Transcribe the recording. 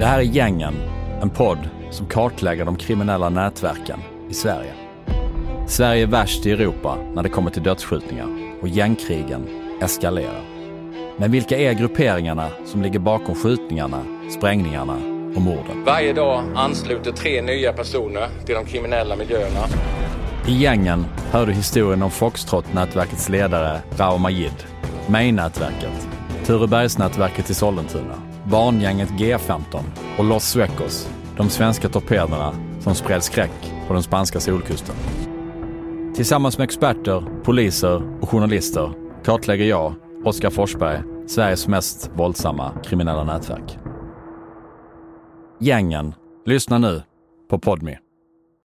Det här är Gängen, en podd som kartlägger de kriminella nätverken i Sverige. Sverige är värst i Europa när det kommer till dödsskjutningar och gängkrigen eskalerar. Men vilka är grupperingarna som ligger bakom skjutningarna, sprängningarna och morden? Varje dag ansluter tre nya personer till de kriminella miljöerna. I Gängen hör du historien om Foxtrot-nätverkets ledare Rao Majid, May-nätverket, Turebergsnätverket i Sollentuna, barngänget G15 och Los Suecos, de svenska torpederna som spred skräck på den spanska solkusten. Tillsammans med experter, poliser och journalister kartlägger jag, Oskar Forsberg, Sveriges mest våldsamma kriminella nätverk. Gängen. Lyssna nu på Podme.